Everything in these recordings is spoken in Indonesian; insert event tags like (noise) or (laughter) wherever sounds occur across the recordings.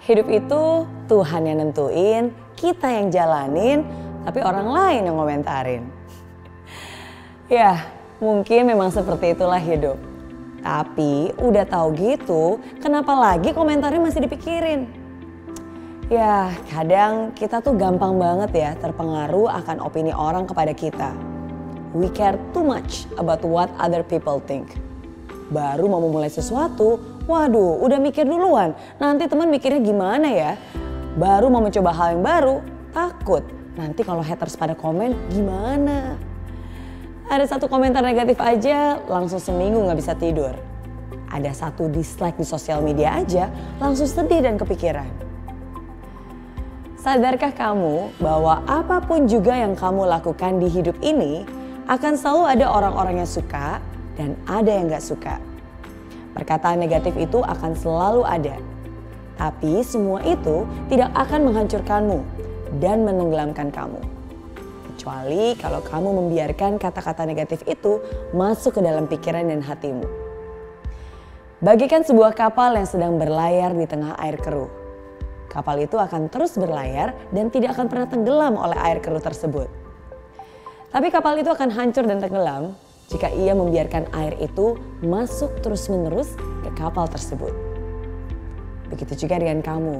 Hidup itu Tuhan yang nentuin, kita yang jalanin, tapi orang lain yang komentarin. (laughs) Ya, mungkin memang seperti itulah hidup. Tapi udah tahu gitu, kenapa lagi komentarnya masih dipikirin? Ya, kadang kita tuh gampang banget ya terpengaruh akan opini orang kepada kita. We care too much about what other people think. Baru mau memulai sesuatu, waduh udah mikir duluan. Nanti teman mikirnya gimana ya? Baru mau mencoba hal yang baru, takut. Nanti kalau haters pada komen gimana? Ada satu komentar negatif aja langsung seminggu nggak bisa tidur. Ada satu dislike di sosial media aja langsung sedih dan kepikiran. Sadarkah kamu bahwa apa pun juga yang kamu lakukan di hidup ini akan selalu ada orang-orang yang suka dan ada yang gak suka. Perkataan negatif itu akan selalu ada. Tapi semua itu tidak akan menghancurkanmu dan menenggelamkan kamu kecuali kalau kamu membiarkan kata-kata negatif itu masuk ke dalam pikiran dan hatimu. Bagikan sebuah kapal yang sedang berlayar di tengah air keruh. Kapal itu akan terus berlayar dan tidak akan pernah tenggelam oleh air keruh tersebut. Tapi kapal itu akan hancur dan tenggelam jika ia membiarkan air itu masuk terus-menerus ke kapal tersebut. Begitu juga dengan kamu.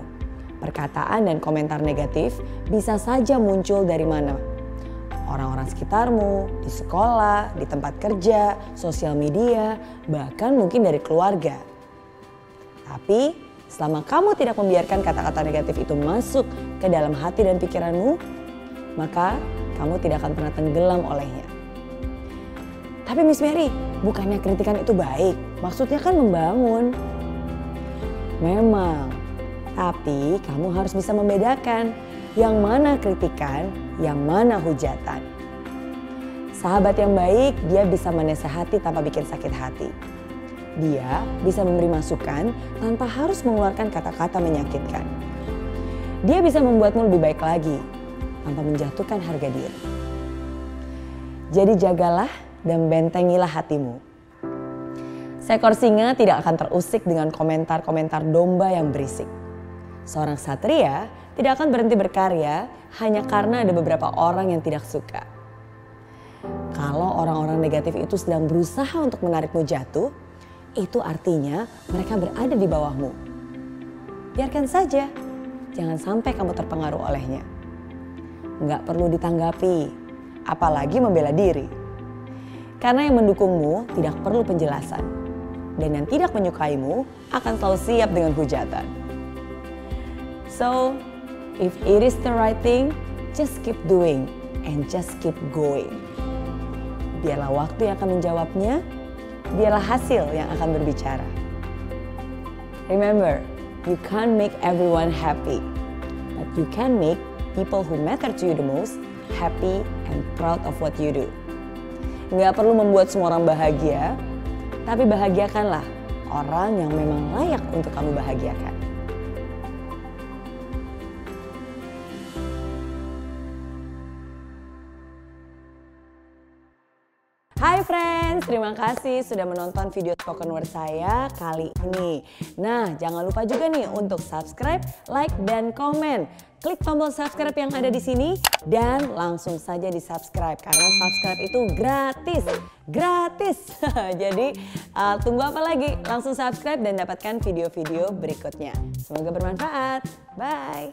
Perkataan dan komentar negatif bisa saja muncul dari mana? orang-orang sekitarmu, di sekolah, di tempat kerja, sosial media, bahkan mungkin dari keluarga. Tapi selama kamu tidak membiarkan kata-kata negatif itu masuk ke dalam hati dan pikiranmu, maka kamu tidak akan pernah tenggelam olehnya. Tapi Miss Mary, bukannya kritikan itu baik, maksudnya kan membangun. Memang, tapi kamu harus bisa membedakan yang mana kritikan, yang mana hujatan. Sahabat yang baik, dia bisa menasehati tanpa bikin sakit hati. Dia bisa memberi masukan tanpa harus mengeluarkan kata-kata menyakitkan. Dia bisa membuatmu lebih baik lagi tanpa menjatuhkan harga diri. Jadi jagalah dan bentengilah hatimu. Seekor singa tidak akan terusik dengan komentar-komentar domba yang berisik. Seorang satria tidak akan berhenti berkarya hanya karena ada beberapa orang yang tidak suka. Kalau orang-orang negatif itu sedang berusaha untuk menarikmu jatuh, itu artinya mereka berada di bawahmu. Biarkan saja, jangan sampai kamu terpengaruh olehnya. Nggak perlu ditanggapi, apalagi membela diri. Karena yang mendukungmu tidak perlu penjelasan. Dan yang tidak menyukaimu akan selalu siap dengan hujatan. So, If it is the right thing, just keep doing and just keep going. Biarlah waktu yang akan menjawabnya, biarlah hasil yang akan berbicara. Remember, you can't make everyone happy, but you can make people who matter to you the most happy and proud of what you do. Nggak perlu membuat semua orang bahagia, tapi bahagiakanlah orang yang memang layak untuk kamu bahagiakan. Hai friends, terima kasih sudah menonton video spoken word saya kali ini. Nah, jangan lupa juga nih untuk subscribe, like, dan komen. Klik tombol subscribe yang ada di sini dan langsung saja di subscribe karena subscribe itu gratis, gratis. (laughs) Jadi uh, tunggu apa lagi? Langsung subscribe dan dapatkan video-video berikutnya. Semoga bermanfaat. Bye.